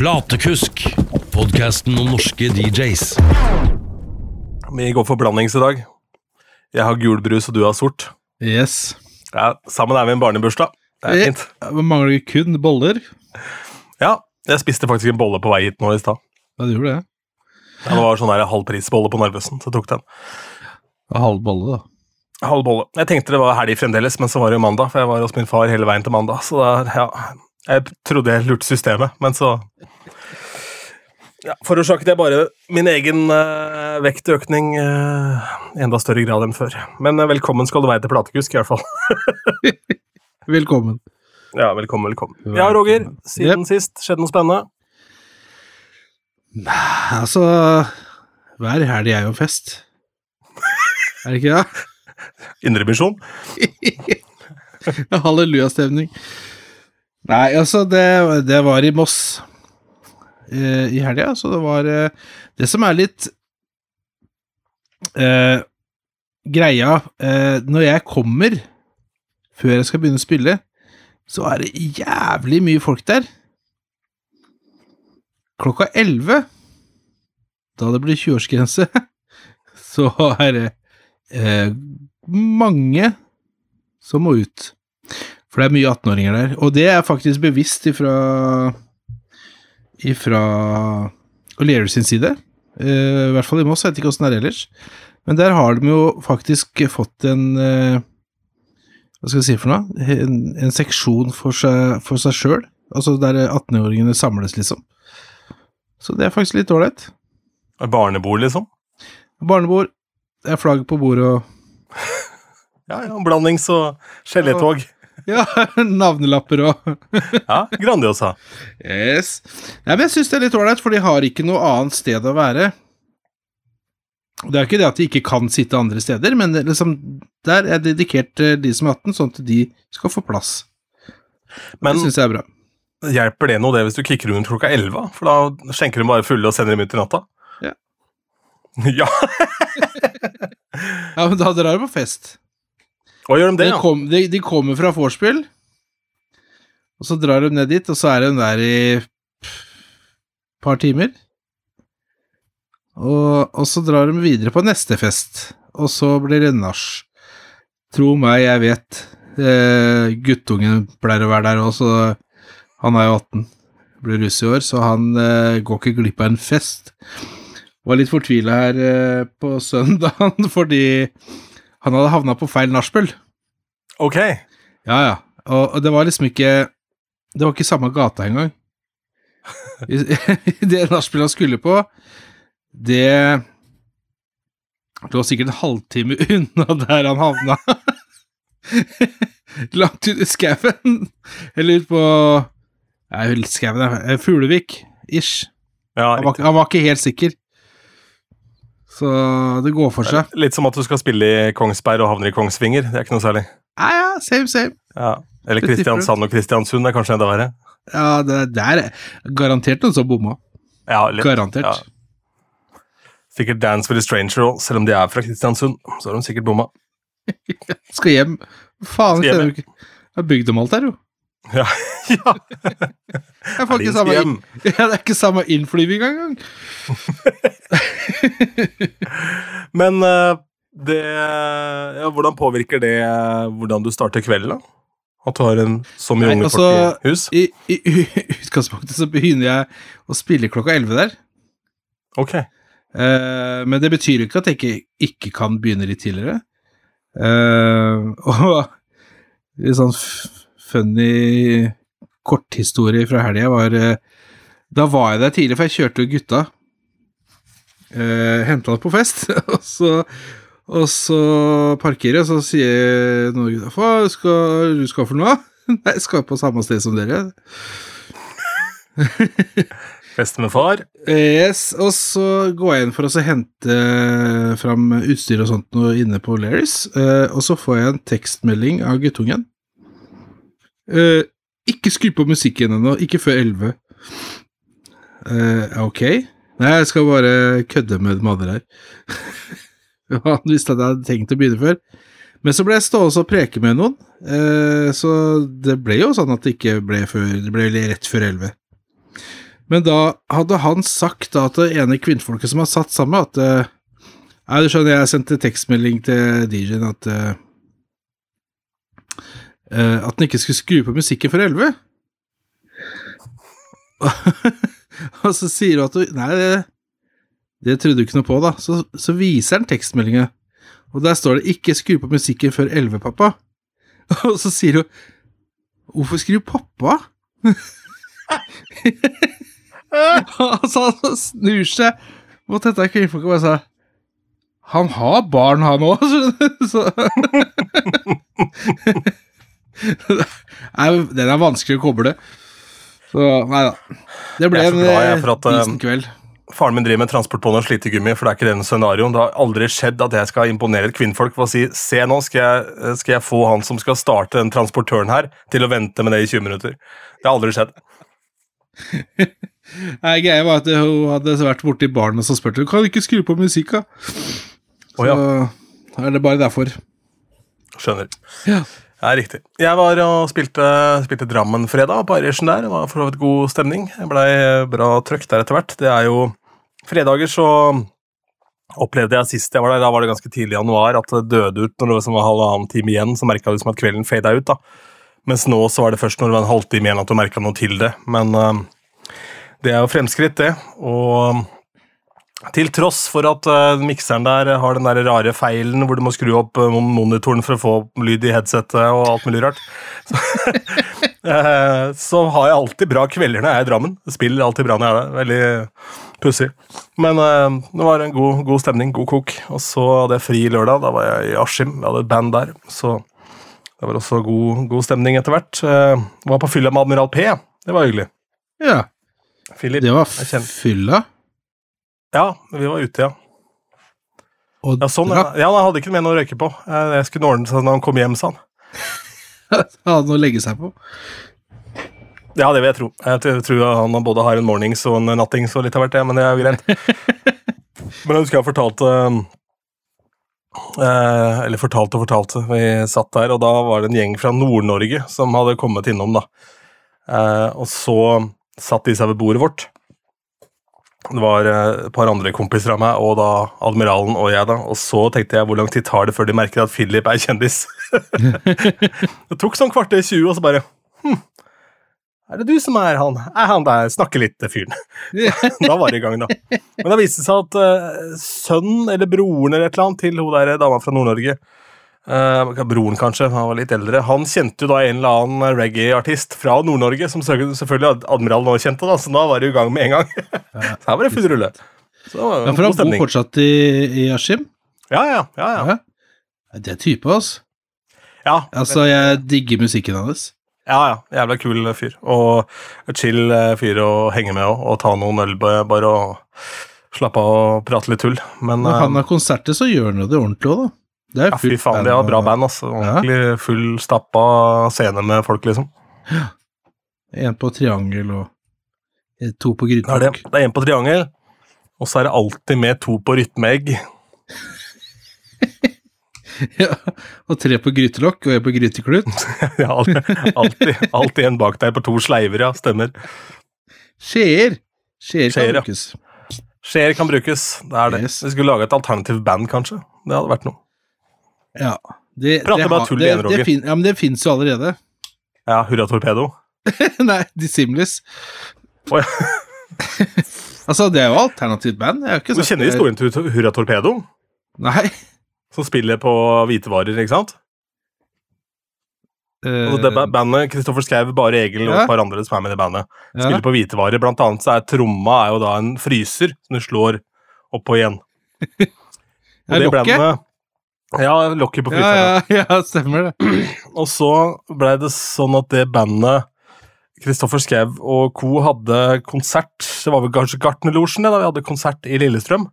Platekusk, podkasten om norske DJs. Vi går for blandings i dag. Jeg har gul brus, og du har sort. Yes. Ja, sammen er vi en barnebursdag. Det er fint. Jeg mangler jo kun boller. Ja, jeg spiste faktisk en bolle på vei hit nå i stad. Ja, du gjorde det. Ja, Det var sånn der halvprisbolle på Narvesen, så jeg tok den. Halv bolle, da. Halv bolle. Jeg tenkte det var helg fremdeles, men så var det jo mandag, for jeg var hos min far hele veien til mandag. Så da, ja, jeg trodde jeg lurte systemet, men så ja, Forårsaket jeg bare min egen uh, vektøkning uh, enda større grad enn før. Men uh, velkommen skal du være til Platekusk, i hvert fall. Velkommen. ja, velkommen, velkommen. Ja, Roger. Siden sist, skjedde noe spennende? Nei, Altså Hver helg er jo fest. Er det ikke det? Indremisjon? Hallelujastemning. Nei, altså, det, det var i Moss eh, i helga, så det var eh, Det som er litt eh, greia eh, Når jeg kommer, før jeg skal begynne å spille, så er det jævlig mye folk der. Klokka elleve, da det blir 20-årsgrense, så er det eh, mange som må ut. For det er mye 18-åringer der. Og det er faktisk bevisst ifra ifra O'Leary sin side. Uh, I hvert fall i Moss, jeg vet ikke åssen det er ellers. Men der har de jo faktisk fått en uh, Hva skal jeg si for noe? En, en seksjon for seg, sjøl. Altså der 18-åringene samles, liksom. Så det er faktisk litt ålreit. Barnebord, liksom? Barnebord, det er flagg på bordet og Ja, ja, blandings- og skjelettog. Ja, navnelapper og Ja, Grandiosa. Yes. Nei, men jeg syns det er litt ålreit, for de har ikke noe annet sted å være. Det er ikke det at de ikke kan sitte andre steder, men liksom, der er dedikert de som er 18, sånn at de skal få plass. Men det syns jeg er bra. hjelper det noe det hvis du kicker rundt klokka 11? For da skjenker de bare fulle og sender dem ut i natta? Ja. ja. Ja, men da drar du på fest. Og gjør de det, De, ja? kom, de, de kommer fra vorspiel, og så drar de ned dit, og så er de der i et par timer. Og, og så drar de videre på neste fest, og så blir det nach. Tro meg, jeg vet. Eh, guttungen pleier å være der òg, så han er jo 18. Blir russ i år, så han eh, går ikke glipp av en fest. Var litt fortvila her eh, på søndagen fordi han hadde havna på feil nachspiel. Ok. Ja, ja. Og, og det var liksom ikke Det var ikke samme gata engang. Det nachspielet han skulle på, det lå sikkert en halvtime unna der han havna. Langt ute i skauen. Eller ut på Nei, skauen er Fuglevik-ish. Ja, Han, han var ikke helt sikker. Så det går for seg. Litt som at du skal spille i Kongsberg og havner i Kongsvinger. Det er ikke noe særlig. Ja, ja, same, same. Ja. Eller Kristiansand og Kristiansund er kanskje enda verre. Ja, det, det er garantert noen som bomma. Ja, litt. Garantert. Ja. Sikkert Dance with a Stranger òg, selv om de er fra Kristiansund. Så har de sikkert bomma. Skal hjem. Faen, Skal hjem. Jeg har bygd dem alt her, jo. Ja. ja. Jeg får ikke samme, ja, det er ikke samme innflyving engang. Men eh, det ja, Hvordan påvirker det eh, hvordan du starter kvelden, da? At du har en så mye unge altså, folk i hus? I, i, utgangspunktet så begynner jeg å spille klokka 11 der. Ok. Eh, men det betyr jo ikke at jeg ikke, ikke kan begynne litt tidligere. Eh, og litt sånn funny korthistorie fra helga var eh, Da var jeg der tidlig, for jeg kjørte jo gutta. Uh, Henta dem på fest, og så og så parkerer jeg, og så sier noen gutta Hva skal du skal for noe? Nei, jeg skal på samme sted som dere. Feste med far. Yes, og så går jeg inn for å hente fram utstyr og sånt noe inne på Larrys, eh, og så får jeg en tekstmelding av guttungen. Eh, ikke skru på musikken ennå, ikke før 11. Uh, ok. Nei, jeg skal bare kødde med de andre her. Han visste at jeg hadde tenkt å begynne før. Men så ble jeg stående og preke med noen, eh, så det ble jo sånn at det ikke ble før Det ble rett før 11. Men da hadde han sagt da til det ene kvinnfolket som har satt sammen, at eh, Nei, du skjønner, jeg sendte tekstmelding til DJ-en at eh, At den ikke skulle skru på musikken før elleve. og så sier hun at hun Nei, det, det trodde du ikke noe på, da. Så, så viser han tekstmeldinga, og der står det 'ikke skru på musikken før elleve, pappa'. Og så sier hun 'Hvorfor skriver pappa?' altså, han snur seg mot dette kvinnfolket og bare sa Han har barn, han òg, så Den er vanskelig å koble. Så nei da. Det ble en eh, eh, isen kveld. Faren min driver med transport på noe slittegummi, for det er ikke den scenarioen. Det har aldri skjedd at jeg skal imponere et kvinnfolk for å si se nå, skal jeg, skal jeg få han som skal starte den transportøren her, til å vente med det i 20 minutter. Det har aldri skjedd. Nei, Greia var at hun hadde vært borti og så spurte kan du ikke skru på musikka. Så oh, ja. er det bare derfor. Skjønner. Ja. Ja, riktig. Jeg var og spilte, spilte Drammen fredag på Irischen der. Det var for så vidt god stemning. Jeg blei bra trøkk der etter hvert. Det er jo Fredager så opplevde jeg sist jeg var der, da var det ganske tidlig i januar, at det døde ut når det var halvannen time igjen. Så merka du som at kvelden fada ut. da. Mens nå så var det først når det var en halvtime igjen at du merka noe til det. Men eh, det er jo fremskritt, det. Og til tross for at uh, mikseren der har den der rare feilen hvor du må skru opp uh, monitoren for å få lyd i headsetet og alt mulig rart, så, uh, så har jeg alltid bra kvelder når jeg er i Drammen. Spiller alltid bra når jeg er der. Veldig pussig. Men det var en god, god stemning, god kok. Og så hadde jeg fri lørdag. Da var jeg i Askim. Jeg hadde et band der. Så det var også god, god stemning etter hvert. Var på fylla med Admiral P. Det var hyggelig. Ja, Philip. det var fylla. Ja, vi var ute, ja. Og Ja, sånn, ja. ja, han hadde ikke med noe å røyke på. Eh, Jeg skulle ordne seg når han kom hjem, sa han. han hadde noe å legge seg på. Ja, det vil jeg tro. Jeg tror han både har en mornings og en nattings og litt av hvert, det, men det er jo greit. men jeg husker jeg fortalte eh, Eller fortalte og fortalte. Vi satt der, og da var det en gjeng fra Nord-Norge som hadde kommet innom, da. Eh, og så satt de seg ved bordet vårt. Det var eh, et par andre kompiser av meg, og da admiralen og jeg. da, Og så tenkte jeg hvor lang tid tar det før de merker at Philip er kjendis? det tok sånn kvarter 20, og så bare hm, Er det du som er han? Er han der Snakke litt, fyren? da var det i gang, da. Men det viste seg at uh, sønnen eller broren eller et eller annet til hun der dama fra Nord-Norge Broren, kanskje, han var litt eldre. Han kjente jo da en eller annen reggae-artist fra Nord-Norge, som selvfølgelig Ad- Admiral nå kjente, da, så da var det i gang med en gang. så her var det full rulle. Så Ja, for han bor fortsatt i, i Askim. Ja, ja, ja. ja. Ja. Det er type, altså. ja. Altså, jeg digger musikken hans. Ja, ja. Jævla kul fyr. Og chill eh, fyr å henge med og, og ta noen øl bare og slappe av og prate litt tull. Men Når eh, han har konserter, så gjør han jo det ordentlig òg, da. Det er ja, fy fullt faen, de har bra band, altså. Ordentlig full stappa scene med folk, liksom. En på triangel og to på er det. Det er en på triangel, og så er det alltid med to på rytmeegg. Ja, og tre på grytelokk og en på gryteklut. Ja, alltid, alltid, alltid en bak deg på to sleiver, ja. Stemmer. Skjeer. Skjeer kan ja. brukes. Skjeer kan brukes. Det er det. Yes. Vi skulle lage et alternativt band, kanskje. Det hadde vært noe. Ja. Det, Prater det bare tull igjen, Roger. fin, ja, men det fins jo allerede. Ja, Hurra Torpedo. Nei, Dissimilis. Oh, ja. Altså, det er jo alternativt band. Du kjenner historien til Hurra Torpedo? Nei. Som spiller på hvitevarer, ikke sant? Uh, Og det bandet Kristoffer Schau, Bare Egil og Ja. et par andre som er med i det bandet, ja. spiller på hvitevarer. Blant annet så er tromma er jo da en fryser som du slår oppå igjen. Og det, det bandet- Ja, lokket på ja, ja, ja, stemmer det. Og så ble det sånn at det bandet Kristoffer Schau og co. hadde konsert Det var vel kanskje Gartnerlosjen da vi hadde konsert i Lillestrøm.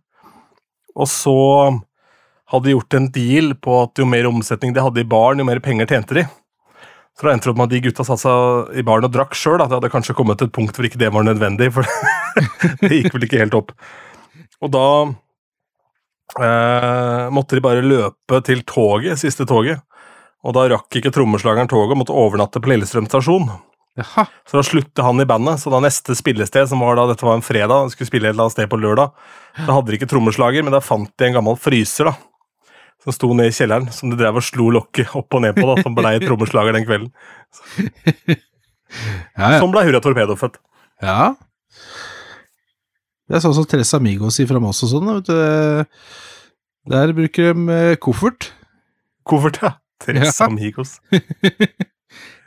Og så hadde de gjort en deal på at jo mer omsetning de hadde i baren, jo mer penger tjente de. Så da endte det opp med at de gutta satte seg i baren og drakk sjøl. Det hadde kanskje kommet til et punkt hvor ikke det var nødvendig, for det gikk vel ikke helt opp. Og da eh, måtte de bare løpe til toget, siste toget. Og da rakk ikke trommeslageren toget og måtte overnatte på Lillestrøm stasjon. Jaha. Så da sluttet han i bandet, så da neste spillested, som var da, dette var en fredag, skulle spille et eller annet sted på lørdag, da hadde de ikke trommeslager, men da fant de en gammel fryser da, som sto nede i kjelleren, som de drev og slo lokket opp og ned på, da, som ble trommeslager den kvelden. Ja, ja. Sånn ble Hurra Torpedo født. ja. Det er sånn som Tres Amigos sier fra Moss og sånn. Der bruker de eh, koffert. Koffert, ja. Tres Ja. Amigos.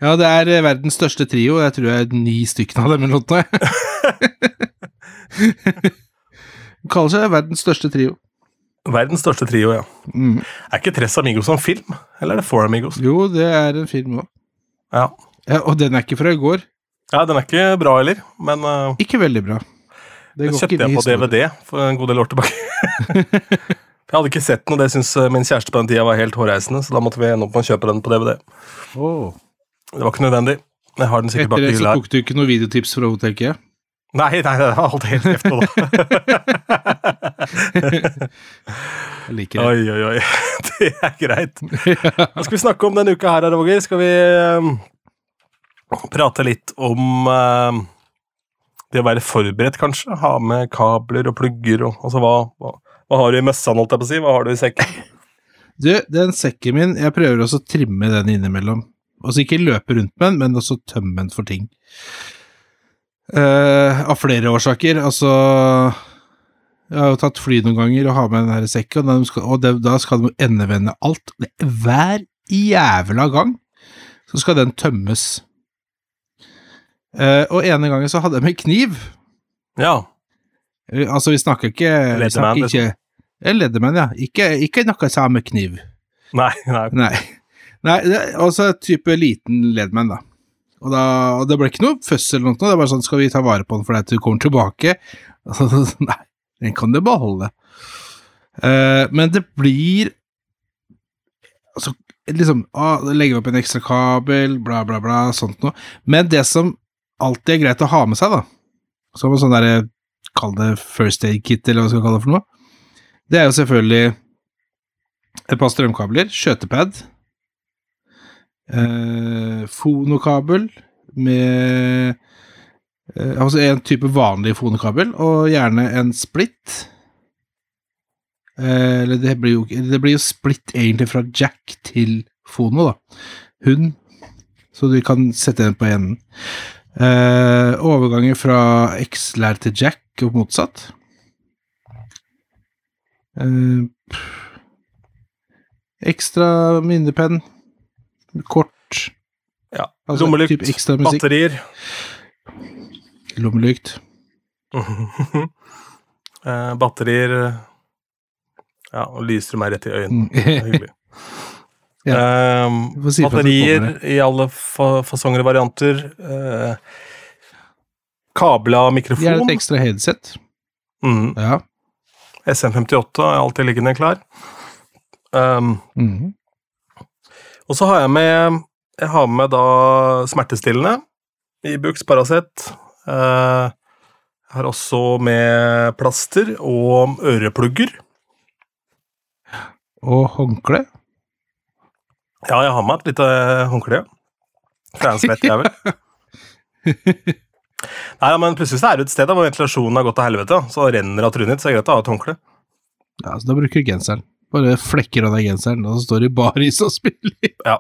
Ja, det er eh, verdens største trio. Jeg tror jeg er ni stykker av dem eller noe. De kaller seg verdens største trio. Verdens største trio, ja. Mm. Er ikke Tres Amigos en film, eller er det Four Amigos? Jo, det er en film òg. Ja. Ja, og den er ikke fra i går. ja, den er ikke bra heller, men uh, Ikke veldig bra. Det går kjøpte jeg på. DVD for en god del år tilbake. jeg hadde ikke sett den, og det syntes uh, min kjæreste på den tida var helt hårreisende, så da måtte vi ende opp med å kjøpe den på DVD. Oh. Det var ikke nødvendig. Jeg har den sikkert Etter bak det i så hylla her. tok du ikke noe videotips fra Hotel Kia? Nei, nei, det var alt helt kjeft på da. Jeg liker det. oi, oi, oi. Det er greit. Hva skal vi snakke om denne uka her, Roger? Skal vi um, prate litt om um, det å være forberedt, kanskje? Ha med kabler og plugger og altså hva, hva, hva har du i møssa, holdt jeg på å si? Hva har du i sekken? Du, den sekken min, jeg prøver også å trimme den innimellom. Altså ikke løpe rundt med den, men også tømme den for ting. Uh, av flere årsaker. Altså Jeg har jo tatt fly noen ganger og har med den her sekken, og, skal, og det, da skal den endevende alt. Det, hver jævla gang så skal den tømmes. Eh, og ene gangen så hadde jeg med kniv. Ja. Uh, Altså, vi snakker ikke vi liksom. ikke, ja. Ikke, ikke noe samme kniv. Nei, nei. Nei. Nei, altså type liten Leatherman, da. Og, da, og det ble ikke noe føss eller noe, det er bare sånn, skal vi ta vare på den for deg til du kommer tilbake? Altså, nei, den kan du beholde. Uh, men det blir Altså, liksom ah, Legger vi opp en ekstra kabel, bla, bla, bla, sånt noe. Men det som alltid er greit å ha med seg, da, som en sånn derre Kall det first aid kit, eller hva skal vi kalle det for noe, det er jo selvfølgelig et par strømkabler, skjøtepad, eh, fonokabel med eh, Altså en type vanlig fonokabel, og gjerne en splitt. Eh, eller det blir jo Det blir jo splitt egentlig fra jack til fono, da. Hund. Så du kan sette den på enden. Eh, overganger fra XLR til jack og motsatt. Eh, ekstra minnepenn. Kort. Ja. Altså, Lommelykt, batterier. Lommelykt. Eh, batterier Ja, og lyser meg rett i øynene. Det er hyggelig. Eh, Du si batterier i alle fa fasonger og varianter. Eh, kabla mikrofon. Det er et ekstra headset. Mm. Ja. SM58 er alltid liggende klar. Um, mm. og så har jeg med Jeg har med da smertestillende. Ibux, Paracet. Eh, jeg har også med plaster og øreplugger. Og håndkle. Ja, jeg har med et lite håndkle. Fra en svett jævel. Nei, men plutselig så er det et sted da, hvor ventilasjonen har gått til helvete, så renner av trynet ditt, så er det greit å ha et håndkle. Ja, så da bruker du genseren. Bare flekker av deg genseren, og så står du i baris og spiller. Ja.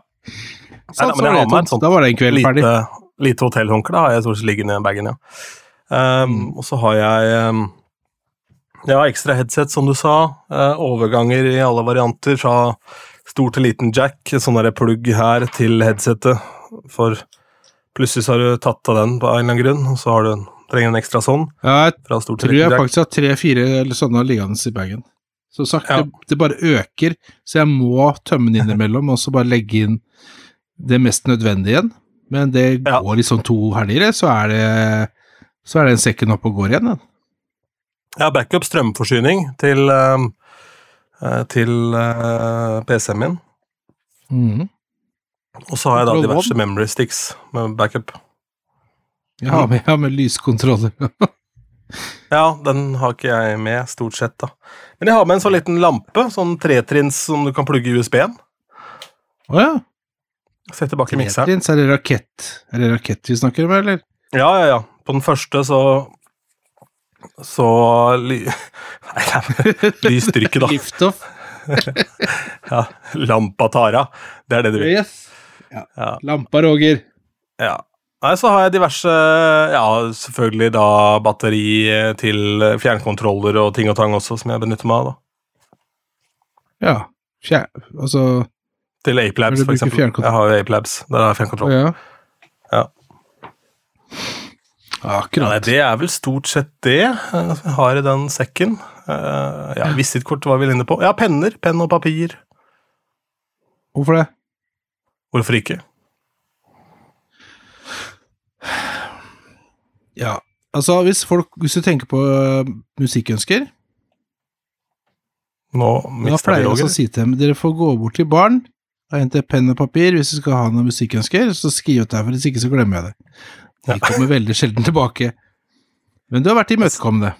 Sånn, Nei, så men jeg har med et sånt Da var det en kveld ferdig. Lite, lite hotellhåndkle har jeg stort sett liggende i bagen, ja. Um, Mm. Og så har jeg um, ja, ekstra headset, som du sa. Uh, overganger i alle varianter, fra stor til liten jack. Sånn der plugg her til headsetet. For plutselig så har du tatt av den på en eller annen grunn, og så har du en, trenger en ekstra sånn. Ja, jeg tror jeg faktisk har tre-fire sånne liggende i bagen. Som sagt, Ja. det bare øker, så jeg må tømme den innimellom, og så bare legge inn det mest nødvendige igjen. Men det Ja. går liksom to helger, så er det så er den sekken oppe og går igjen. Den. Jeg backup strømforsyning til, um, til eh, PC-en min. Mm. Og så har jeg da diverse memory sticks med backup. Jeg har med, ja, med lyskontroller. Ja, den har ikke jeg med, stort sett, da. Men jeg har med en sånn liten lampe, sånn tretrinns som du kan plugge i USB-en. Å ja. Sett tilbake mikseren. Tetrins, er det rakett Er det rakett vi snakker om, eller? Ja, ja, ja. På den første så Så ly... Nei, nei, lysstyrke, da. Liftoff. Ja, Lampa Tara. Det er det du vil. Yes. Ja. Lampa, Roger. ja. Nei, så har jeg diverse Ja, selvfølgelig da batteri til fjernkontroller og ting og tang også, som jeg benytter meg av, da. Ja. Fjær... Altså Til Ape Labs, Vil du for eksempel. Jeg har jo Apelabs. Der har jeg fjernkontroll. ja. Ja. Ja, Nei, det er vel stort sett det vi har i den sekken. Eh, ja, Visittkort var vi inne på. Ja, penner. Penn og papir. Hvorfor det? Hvorfor ikke? Ja, altså hvis folk Hvis du tenker på øh, musikkønsker, Nå da pleier jeg å si til dem dere får gå bort til barn og hente penn og papir hvis du skal ha noen musikkønsker, så skriv ut der, for hvis ikke så glemmer jeg det. De kommer veldig sjelden tilbake. Men du har vært imøtekommende.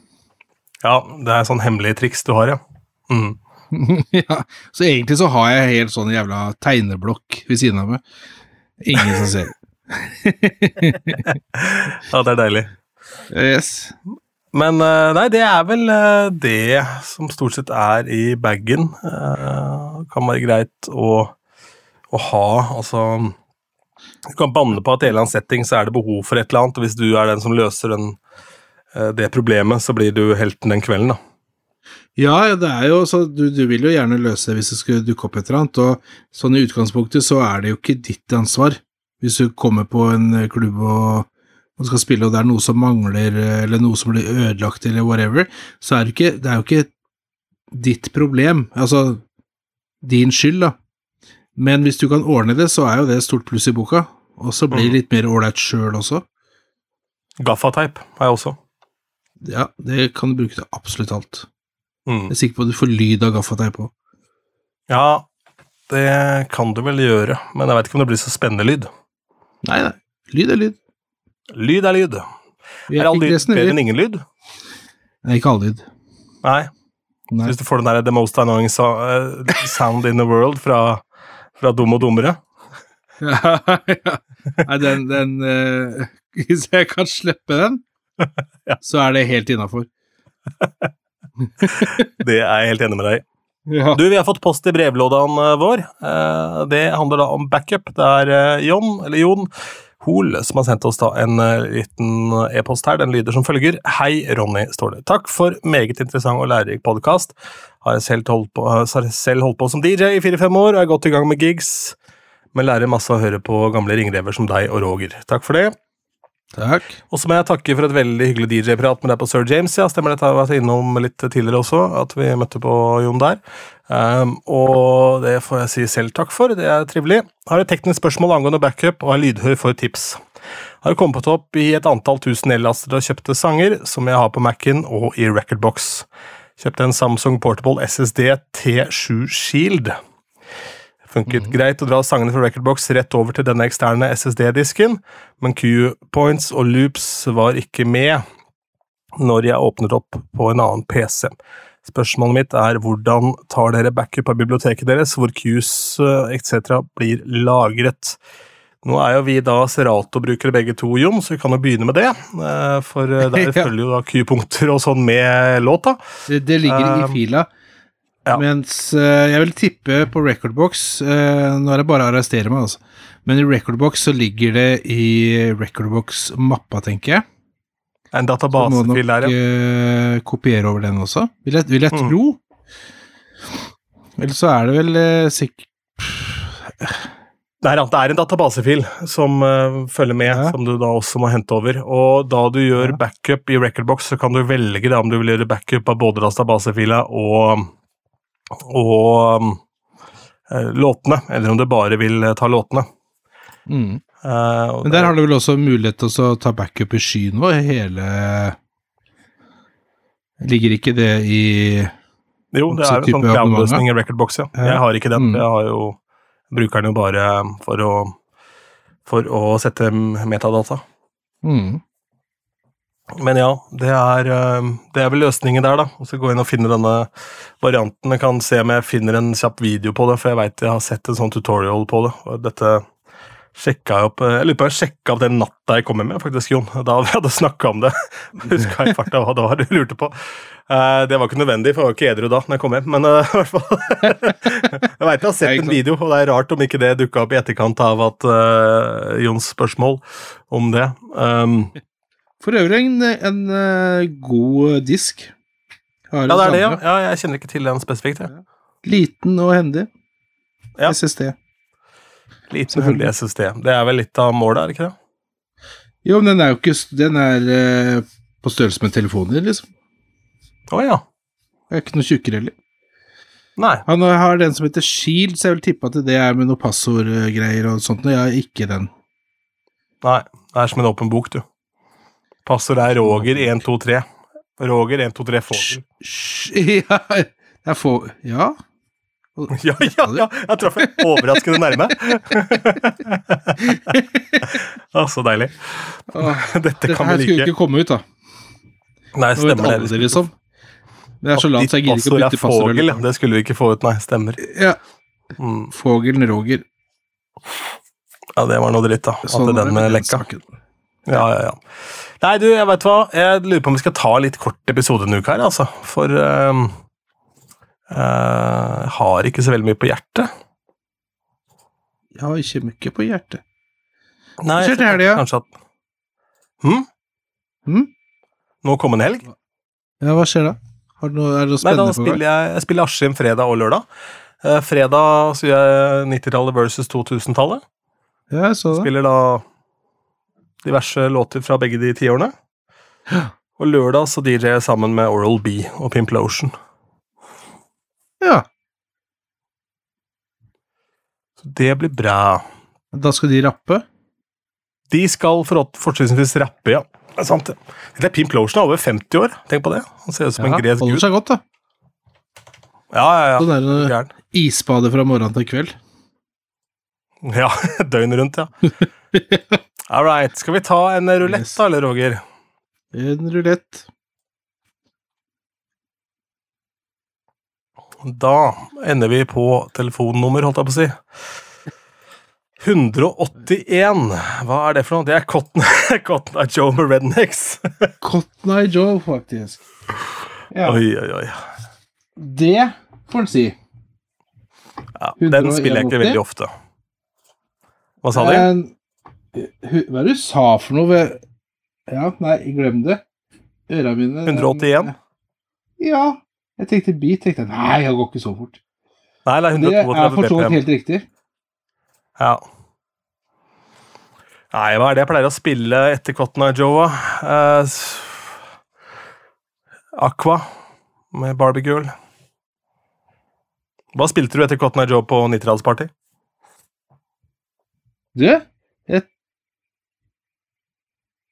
Ja, det er sånn hemmelige triks du har, ja. Mm. ja, så egentlig så har jeg helt sånn jævla tegneblokk ved siden av meg. Ingen som ser. ja, det er deilig. Yes. Men eh, nei, det er vel eh, det som stort sett er i bagen. Eh, kan være greit å, å ha, altså Du kan banne på at i en eller annen setting så er det behov for et eller annet, og hvis du er den som løser den, eh, det problemet, så blir du helten den kvelden, da. Ja, det er jo så du, du vil jo gjerne løse det hvis det skulle dukke opp et eller annet, og sånn i utgangspunktet så er det jo ikke ditt ansvar. Hvis du kommer på en klubb og, og skal spille, og det er noe som mangler, eller noe som blir ødelagt, eller whatever, så er det ikke Det er jo ikke ditt problem, altså din skyld, da. Men hvis du kan ordne det, så er jo det et stort pluss i boka, og så blir det litt mer ålreit sjøl også. Gaffateip har jeg også. Ja, det kan du bruke til absolutt alt. Mm. Jeg er sikker på at du får lyd av gaffateip òg. Ja, det kan du vel gjøre, men jeg vet ikke om det blir så spennende lyd. Nei, nei. Lyd er lyd. Lyd er lyd. Er all lyd bedre enn ingen lyd? Nei, ikke all lyd. Nei. Nei. Hvis du får den der The Most Annoying eh, Sound in the World fra, fra Dum og Dummere ja, ja. Nei, den, den uh, Hvis jeg kan slippe den, Ja. så er det helt innafor. Det er jeg helt enig med deg i. Ja. Du, vi har fått post i brevlådan eh, vår. Eh, Det handler da om backup. Det er Jon, eller Jon Hol, som har sendt oss da en liten e-post her. Den lyder som følger. Hei, Ronny, står det. Takk for meget interessant og lærerik podkast. Har selv holdt, på, selv holdt på som DJ i fire-fem år og er godt i gang med gigs. Men lærer masse å høre på gamle ringrever som deg og Roger. Takk for det. Takk. Og så må jeg takke for et veldig hyggelig DJ-prat med deg på Sir James. Ja, stemmer dette har vært innom litt tidligere også, at vi møtte på Jon der. Um, og det får jeg si selv takk for, det er trivelig. Har et teknisk spørsmål angående backup og er lydhør for tips. Har kommet opp i et antall tusen nedlastere og kjøpte sanger, som jeg har på Mac-en og i Recordbox. Kjøpte en Samsung Portable SSD T7 Shield. Funket greit å dra sangene fra Recordbox rett over til denne eksterne SSD-disken, men Q-points og loops var ikke med når jeg åpnet opp på en annen PC. Spørsmålet mitt er hvordan tar dere backup av biblioteket deres, hvor Qs eh, etc. blir lagret? Nå er jo vi da Serato-brukere begge to, Jon, så vi kan jo begynne med det. eh, For eh, der følger jo da Q-punkter og sånn med låta. Det, det ligger i Um, fila. ja. Mens eh, jeg vil tippe på Recordbox Nå er det bare å arrestere meg, altså. Men i Recordbox så ligger det i Recordbox-mappa, tenker jeg. En Så må databasefil der, ja. nok kopiere over den også, vil jeg, vil jeg Mm. tro. Eller så er det vel sikkert Nei, ja, det er en databasefil som uh, følger med, Ja. som du da også må hente over. Og da du gjør Ja. backup i Recordbox, så kan du velge da, om du vil gjøre backup av både databasefila og, og eh, låtene, eller om du bare vil eh, ta låtene. mm. Uh, Men der har du vel også mulighet til å ta backup i skyen vår, hele Ligger ikke det i Jo, det er en sånn cloud-løsning i Recordbox, ja. Ja. Jeg har ikke den. Mm. Jeg har jo, bruker den jo bare for å, for å sette metadata. mm. Men ja, det er, eh, det er vel løsningen der, da. Og så gå inn og finne denne varianten. Jeg kan se om jeg finner en kjapp video på det, for jeg veit jeg har sett en sånn tutorial på det. Dette sjekka jeg opp Jeg lurer på jeg sjekka opp den natta jeg kom med, faktisk, Jon. Da vi hadde snakka om det. Huska i farta hva det var du lurte på. Eh, det var ikke nødvendig, for jeg var ikke edru da når jeg kom hjem. Men eh, i hvert fall Jeg veit jeg har sett en video, og det er rart om ikke det dukka opp i etterkant av at uh, Jons spørsmål om det. Um, For øvrig en, en uh, god disk. Har ja, det er det, ja. ja. Jeg kjenner ikke til den spesifikt. Ja. Liten og hendig. Ja. SSD. Liten hull i SSD. Det er vel litt av målet, er det ikke det? Jo, men den er jo ikke Den er eh, på størrelse med telefoner, liksom. Å ja. Det er ikke noe tjukkere heller. Nei. Han har den som heter Shield, så jeg vil tippe at det er med noe passordgreier og sånt, og jeg har ikke den. Nei. Det er som en åpen bok, du. Passord er Roger123. Roger123 Fogel. Ja, det er Ja? Ja, ja, ja! Jeg traff overraskende nærme. Å, så deilig. Åh, Dette Dette kan her like. skulle jo skulle ikke komme ut, da. Nei, stemmer det. det, liksom. Det er så langt, så jeg gidder ikke å bytte passord er ja. Det skulle vi ikke få ut, nei. Stemmer. Ja. Mm. Fogelen Roger. Ja, det var noe dritt, da. At Sånn det den eh, den lekka. Ja, ja, ja. Nei, du, jeg vet hva. Jeg lurer på om vi skal ta litt kort episode en uke her, altså. For eh, jeg har ikke så veldig mye på hjertet. Jeg har ikke mye på hjertet. Nei, Hva skjer til helga? Kanskje at Hm? Hm? Nå kom en helg? Ja, hva skjer da? Har du noe, er det noe Nei, da spennende på gang? spiller jeg, jeg spiller Askim fredag og lørdag. Eh, fredag så gjør jeg 90-tallet versus 2000-tallet. Ja, jeg så det. Spiller da diverse låter fra begge de tiårene. Ja. Og lørdag så DJ jeg sammen med Oral B og Pimplotion. Ja. Så det blir bra. Da skal de rappe? De skal for- fortrinnsvis rappe, ja. Det er sant, det. Det er Pimp Lotion er over 50 år. Tenk på det. Han ser ut som Ja, en gresk holder gud. seg godt, da. Ja, ja, ja. Sånn der Gæren. isbade fra morgen til kveld. Ja, døgnet rundt, ja. All right. Skal vi ta en rulett, Yes. da, eller, Roger? En rulett. Da ender vi på telefonnummer, holdt jeg på å si. 181. Hva er det for noe? Det er Cotton, Cotton Eye Joe med Rednecks. Cotton Eye Joe, faktisk. Ja, Oi, oi, oi. det får en si. Ja, den spiller jeg ikke veldig ofte. Hva sa? Men, hva er det du sa for noe ved Ja, nei, glem det. Øra mine 181? Ja. Jeg tenkte beat. tenkte jeg, Nei, jeg går ikke så fort. Nei, det er Det er for så vidt helt riktig. Ja. Nei, hva er det jeg pleier å spille etter Cotton Eye Joe? Eh, Aqua med Barbie Girl. Hva spilte du etter Cotton Eye Joe på 90-tallsparty? Du,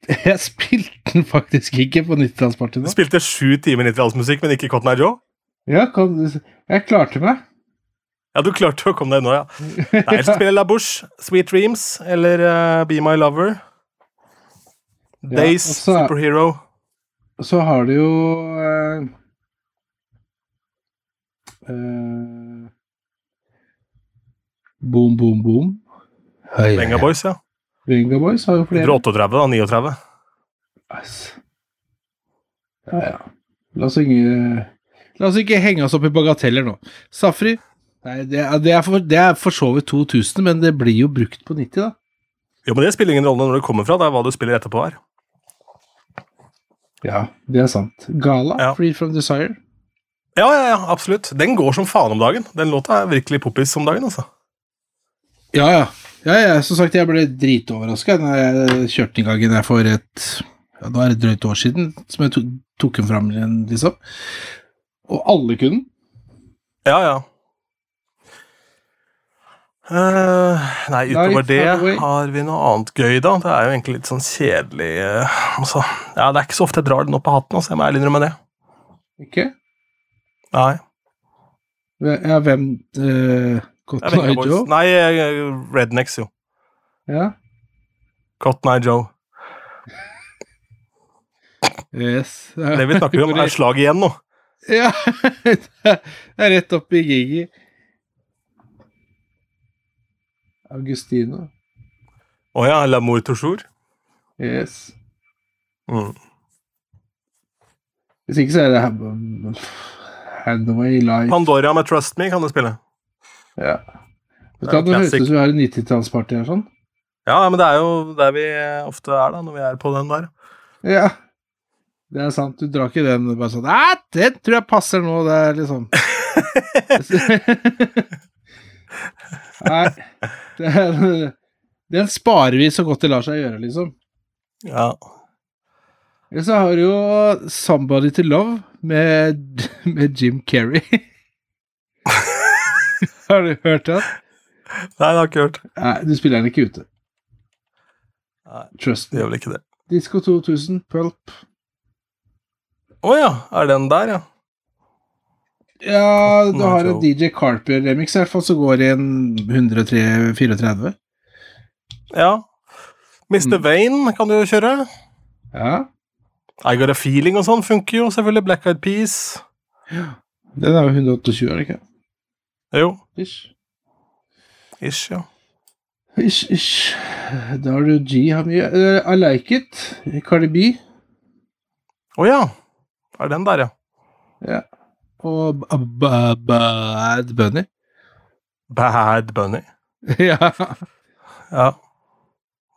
Jeg spilte den faktisk ikke på 90-tallspartiet. Du spilte sju timer 90-tallsmusikk, men ikke Cotton Eye Joe? Ja, kom, jeg klarte meg. Ja, du klarte å komme deg nå, ja. Nei, jeg skal spille La Bouche, Sweet Dreams eller uh, Be My Lover. Days, ja, så- Superhero. Så har du jo uh, uh, Boom, boom, boom. Hei, Venga Boys, ja. Venga Boys har jo flere. 38, da. 39. Yes. Ja, ja. La oss ikke La oss ikke henge oss opp i bagateller nå. Safri Nei, det er, det, er for, det er for så vidt 2000, men det blir jo brukt på 90, da. Jo, men det spiller ingen rolle når det kommer fra. Det er hva du spiller etterpå her. Ja, det er sant. Gala, Ja. Free From Desire. Ja, ja, ja, absolutt. Den går som faen om dagen. Den låta er virkelig poppis om dagen, altså. Ja, ja. Ja, ja. Som sagt, jeg ble dritoverraska da jeg kjørte den gangen jeg for et ja, Da er det drøyt år siden som jeg to, tok den fram igjen, liksom. Og alle kunne den. Ja, ja. Uh, nei, utover det har vi noe annet gøy, da. Det er jo egentlig litt sånn kjedelig uh, altså. Ja, det er ikke så ofte jeg drar den opp av hatten, altså. Jeg må ærlig innrømme det. Ikke? Nei. Ja, hvem uh, Cotton Eye. Joe? Nei, Rednecks, jo. Ja. Cotton Eye Joe. Yes. Det vi snakker om, er slag igjen nå. Ja, det er rett opp i Gigi. Augustino. Å ja, L'amour toujours? Yes. Mm. Hvis ikke så er det Handway Life Pandora med Trust Me kan du spille. Ja. Det Det kan høres ut som vi har en 90-tallsparty her sånn. Ja, men det er jo der vi ofte er, da, når vi er på den der. Ja. Det er sant. Du drar ikke den bare sånn Nei, den tror jeg passer nå. Det er liksom Nei. Det er, den sparer vi så godt det lar seg gjøre, liksom. Ja. Eller så har du jo Somebody to Love med, med Jim Carrey. har du hørt den? Nei, det har jeg ikke hørt. Nei, du spiller den ikke ute. Nei, Trust me. gjør vel ikke det. Disco 2000, Pulp. Å ja, er den der, ja? Ja, du har en DJ Carper-remix i hvert fall, som går i en 103-34. Ja. Mr. Mm. Vane kan du jo kjøre. Ja. I Got a Feeling og sånn funker jo, selvfølgelig. Black Eyed Peas. Den er jo 128, er det ikke? Jo, Ish. ish, ja. Ish, ish. Da har du G har mye. uh, I Like It, Cardi B. Å ja. Er den der, ja. Ja. Og Bad Bunny. Bad Bunny. ja. Ja.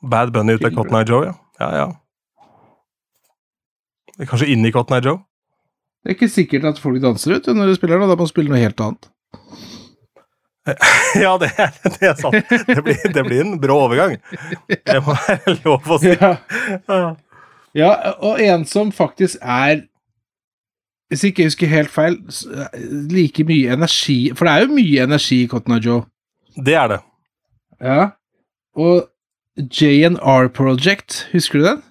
Bad Bunny ut av Cotton Eye Joe, ja. Ja, ja. Kanskje inn i Cotton Eye Joe? Det er ikke sikkert at folk danser ut når de spiller den, da må man spille noe helt annet. Ja, det det er sant. Det blir, det blir en brå overgang. Det må være lov å si. Ja. Ja. og en som faktisk er Hvis ikke jeg husker helt feil, like mye energi For det er jo mye energi i Cotton Eye Joe. Det er det. Ja. Og JNR Project, husker du den?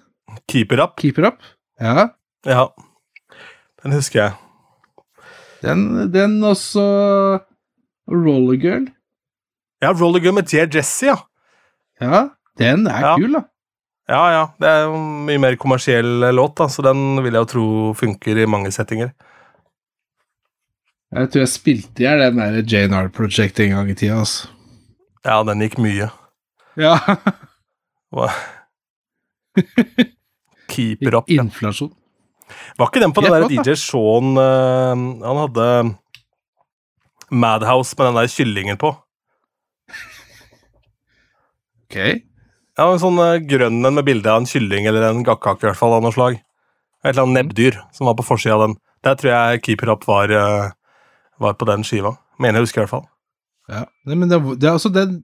Keep it up. Keep it up. Ja. Ja. Den husker jeg. Den, den også Roller Girl. Ja, Roller Gun med Dear Jessie, ja. Ja, den er Ja. kul, da. Ja, ja. Det er jo en mye mer kommersiell låt, da, så den vil jeg jo tro funker i mange settinger. Jeg tror jeg spilte i hjel den der JNR Project en gang i tida, altså. Ja, den gikk mye. Ja. Hva? Keeper it up. Inflasjon. Var ikke den på den der. DJ Shaun uh, Han hadde Madhouse med den der kyllingen på. Ok. Ja, en sånn eh, grønn en med bilde av en kylling eller en gakkake i hvert fall av noe slag. Et eller annet nebbdyr som var på forsida av den. Der tror jeg Keeper Up var, eh, var på den skiva. Mener jeg husker i hvert fall. Ja. Nei, men det, det er altså den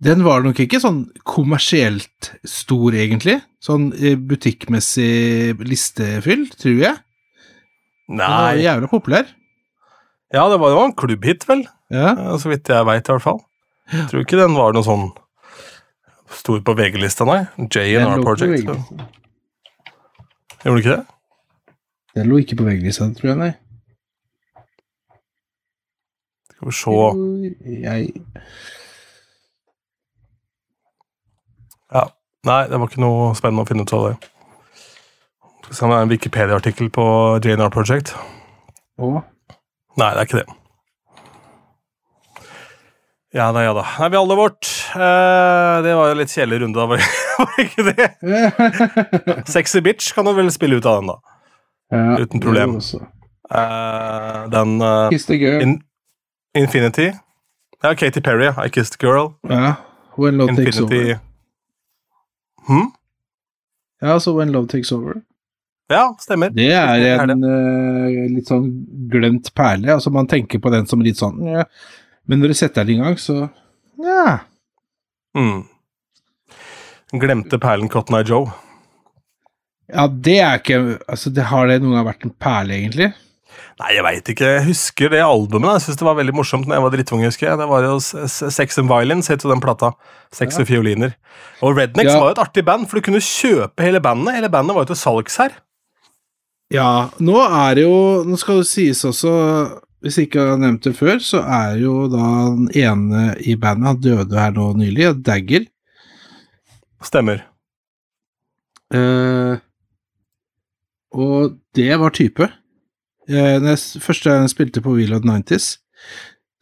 Den var nok ikke sånn kommersielt stor, egentlig. Sånn eh, butikkmessig listefyll, tror jeg. Den var Nei jævla populær. Ja, det var jo en klubbhit, vel? Ja. Eh, Så vidt jeg veit, i hvert fall. Jeg Tror ikke den var noe sånn stor på VG-lista, nei. JNR Project. Gjorde du ikke det? Den lå ikke på VG-lista, tror jeg, nei. Skal vi se Jeg Ja. Nei, det var ikke noe spennende å finne ut av det. Skal vi se om det er en Wikipedia-artikkel på JNR Project. Å, Nei, det er ikke det. Ja da, ja da. Nei, vi alle vårt. Eh, det var jo litt kjedelig runde, da. Var det ikke det? Sexy Bitch kan du vel spille ut av den, da. ja, Uten problem. Eh, den eh, Kiss the girl. In Infinity. Ja, Katy Perry. I Kissed a Girl. ja. When love takes over. Hm? Ja, så When love takes over. Ja, stemmer. Det er en eh, litt sånn glemt perle. Altså, man tenker på den som litt sånn ja. Men når du setter den i gang, så Ja. Mm. Glemte perlen Cotton Eye Joe. Ja, det er ikke Altså, det har det noen gang vært en perle, egentlig? Nei, jeg veit ikke. Jeg husker det albumet. Jeg synes det var veldig morsomt når jeg var drittunge. husker jeg. Det var jo Sex and Violence, het jo den plata. Sex Ja. og fioliner. Og Rednecks Ja. var jo et artig band, for du kunne kjøpe hele bandet. Hele bandet var jo til salgs her. Ja, nå er det jo Nå skal det sies også Hvis jeg ikke har nevnt det før, så er jo da den ene i bandet Han døde her nå nylig, Dagger. Stemmer. Eh, og det var type. Eh, jeg, første gang jeg spilte på Wheel of the 90s,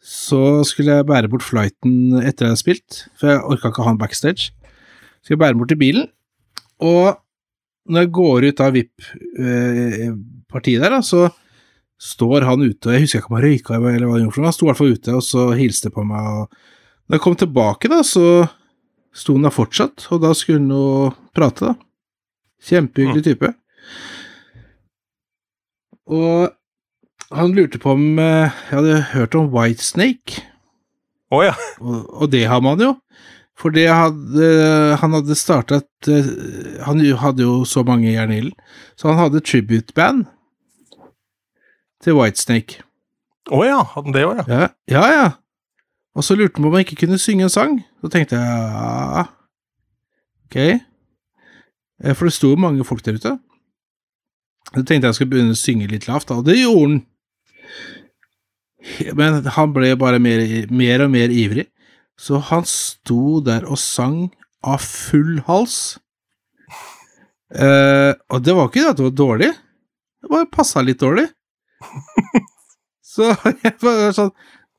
så skulle jeg bære bort flighten etter jeg hadde spilt, for jeg orka ikke å ha den backstage. Skal jeg bære den bort til bilen, og når jeg går ut av VIP-partiet der, da, så står han ute, og jeg husker ikke om han røyka eller hva han gjorde, han sto i hvert fall ute og så hilste på meg. og Når jeg kom tilbake, da, så sto han der fortsatt, og da skulle han jo prate, da. Kjempehyggelig type. Og han lurte på om eh, jeg hadde hørt om Whitesnake. Å ja. Og, og det har man jo. For hadde, han hadde startet eh, Han hadde jo så mange jern i ilden, så han hadde tribute-band til Whitesnake. Å ja. Hadde han det òg, ja. Ja, ja. ja. Og så lurte han på om han ikke kunne synge en sang. Så tenkte jeg ja, ok. Eh, For det sto jo mange folk der ute. Så tenkte jeg skulle begynne å synge litt lavt, da, og det gjorde han. Men han ble bare mer, mer og mer ivrig, så han sto der og sang av full hals. Eh, og det var ikke det at det var dårlig, det bare passa litt dårlig. så jeg var sånn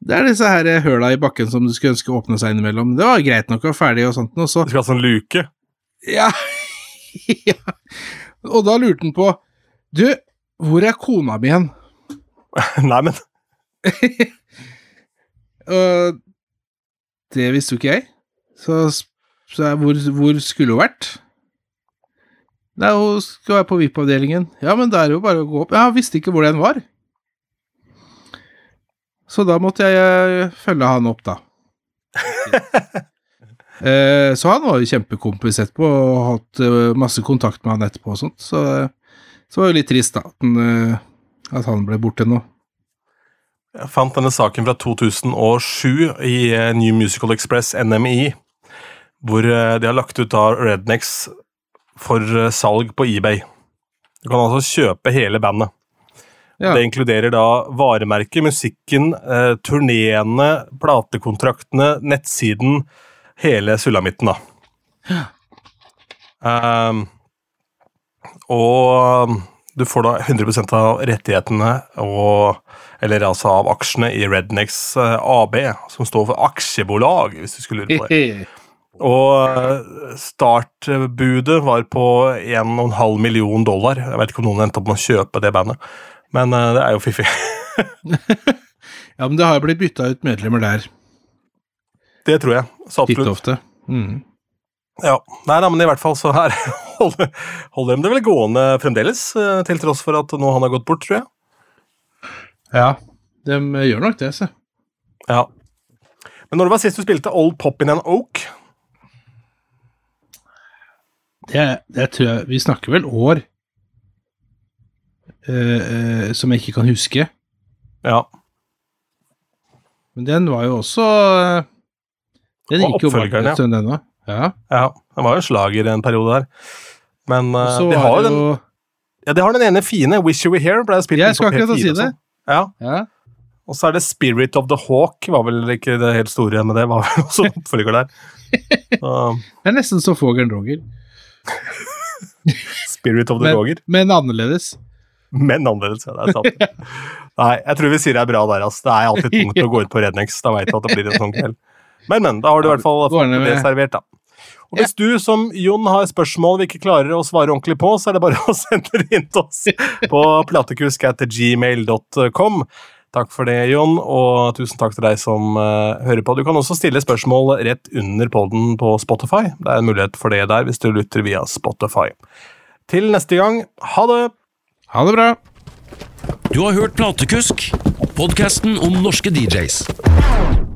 Det er disse her høla i bakken som du skulle ønske åpne seg innimellom. Det var greit nok å være ferdig og sånt, og så Du skal ha sånn luke. ja. ja. Og da lurte han på Du, hvor er kona mi hen? Nei, men Og det visste jo ikke jeg. Så, så hvor, hvor skulle hun vært? Nei, hun skal være på VIP-avdelingen. Ja, men da er det jo bare å gå opp. Ja, jeg visste ikke hvor den var. Så da måtte jeg eh, følge han opp, da. Eh, så han var jo kjempekompis etterpå, og hatt eh, masse kontakt med han etterpå og sånt, så, så det var jo litt trist, da, at han, at han ble borte nå. Jeg fant denne saken fra 2007 i eh, New Musical Express, NMI, hvor eh, de har lagt ut av Rednecks for eh, salg på eBay. Du kan altså kjøpe hele bandet. Ja. Det inkluderer da varemerket, musikken, eh, turneene, platekontraktene, nettsiden, hele sulamitten, da. Ehm, og du får da 100 av rettighetene, og, eller altså av aksjene i Rednecks eh, AB, som står for aksjebolag, hvis du skulle lure på det. Og eh, startbudet var på 1,5 million dollar. Jeg vet ikke om noen endte opp med å kjøpe det bandet, men eh, det er jo fiffig. ja, men det har jo blitt bytta ut medlemmer der, Det tror jeg. Så titt ofte. Mm. Ja. Nei da, men i hvert fall så her holder, holder de det vel gående fremdeles, eh, til tross for at nå han har gått bort, tror jeg. Ja, de gjør nok det, se. Ja. Men når det var sist du spilte Old Pop in an Oak? Det, det tror jeg Vi snakker vel år eh, eh, som jeg ikke kan huske. Ja. Men den var jo også eh, Den Og gikk jo bare en stund, den òg. Ja. ja. Han var jo slager en periode der. Men eh, de har jo den, ja, de har den ene fine, Wish You Were Here. Ble spilt Jeg på P4 si det. sånn. Ja. Ja. Og så er det Spirit of the Hawk, var vel ikke det helt store, men det var vel også en oppfølger der. Uh. Det er nesten så Fogern Roger, Spirit of the men, Roger. men annerledes. Men annerledes, ja. Det er sant. Nei, jeg tror vi sier det er bra der, ass. Det er alltid tungt å gå ut på Rednex. Da veit du at det blir en sånn kveld. Men, men. Da har du i hvert fall fått det servert, da. Og hvis du som Jon har spørsmål vi ikke klarer å svare ordentlig på, så er det bare å sende det inn til oss på platekusk.gmail.com. Takk for det, Jon, og tusen takk til deg som uh, hører på. Du kan også stille spørsmål rett under podden på Spotify. Det er en mulighet for det der hvis du lytter via Spotify. Til neste gang, ha det! Ha det bra. Du har hørt Platekusk, podkasten om norske DJs.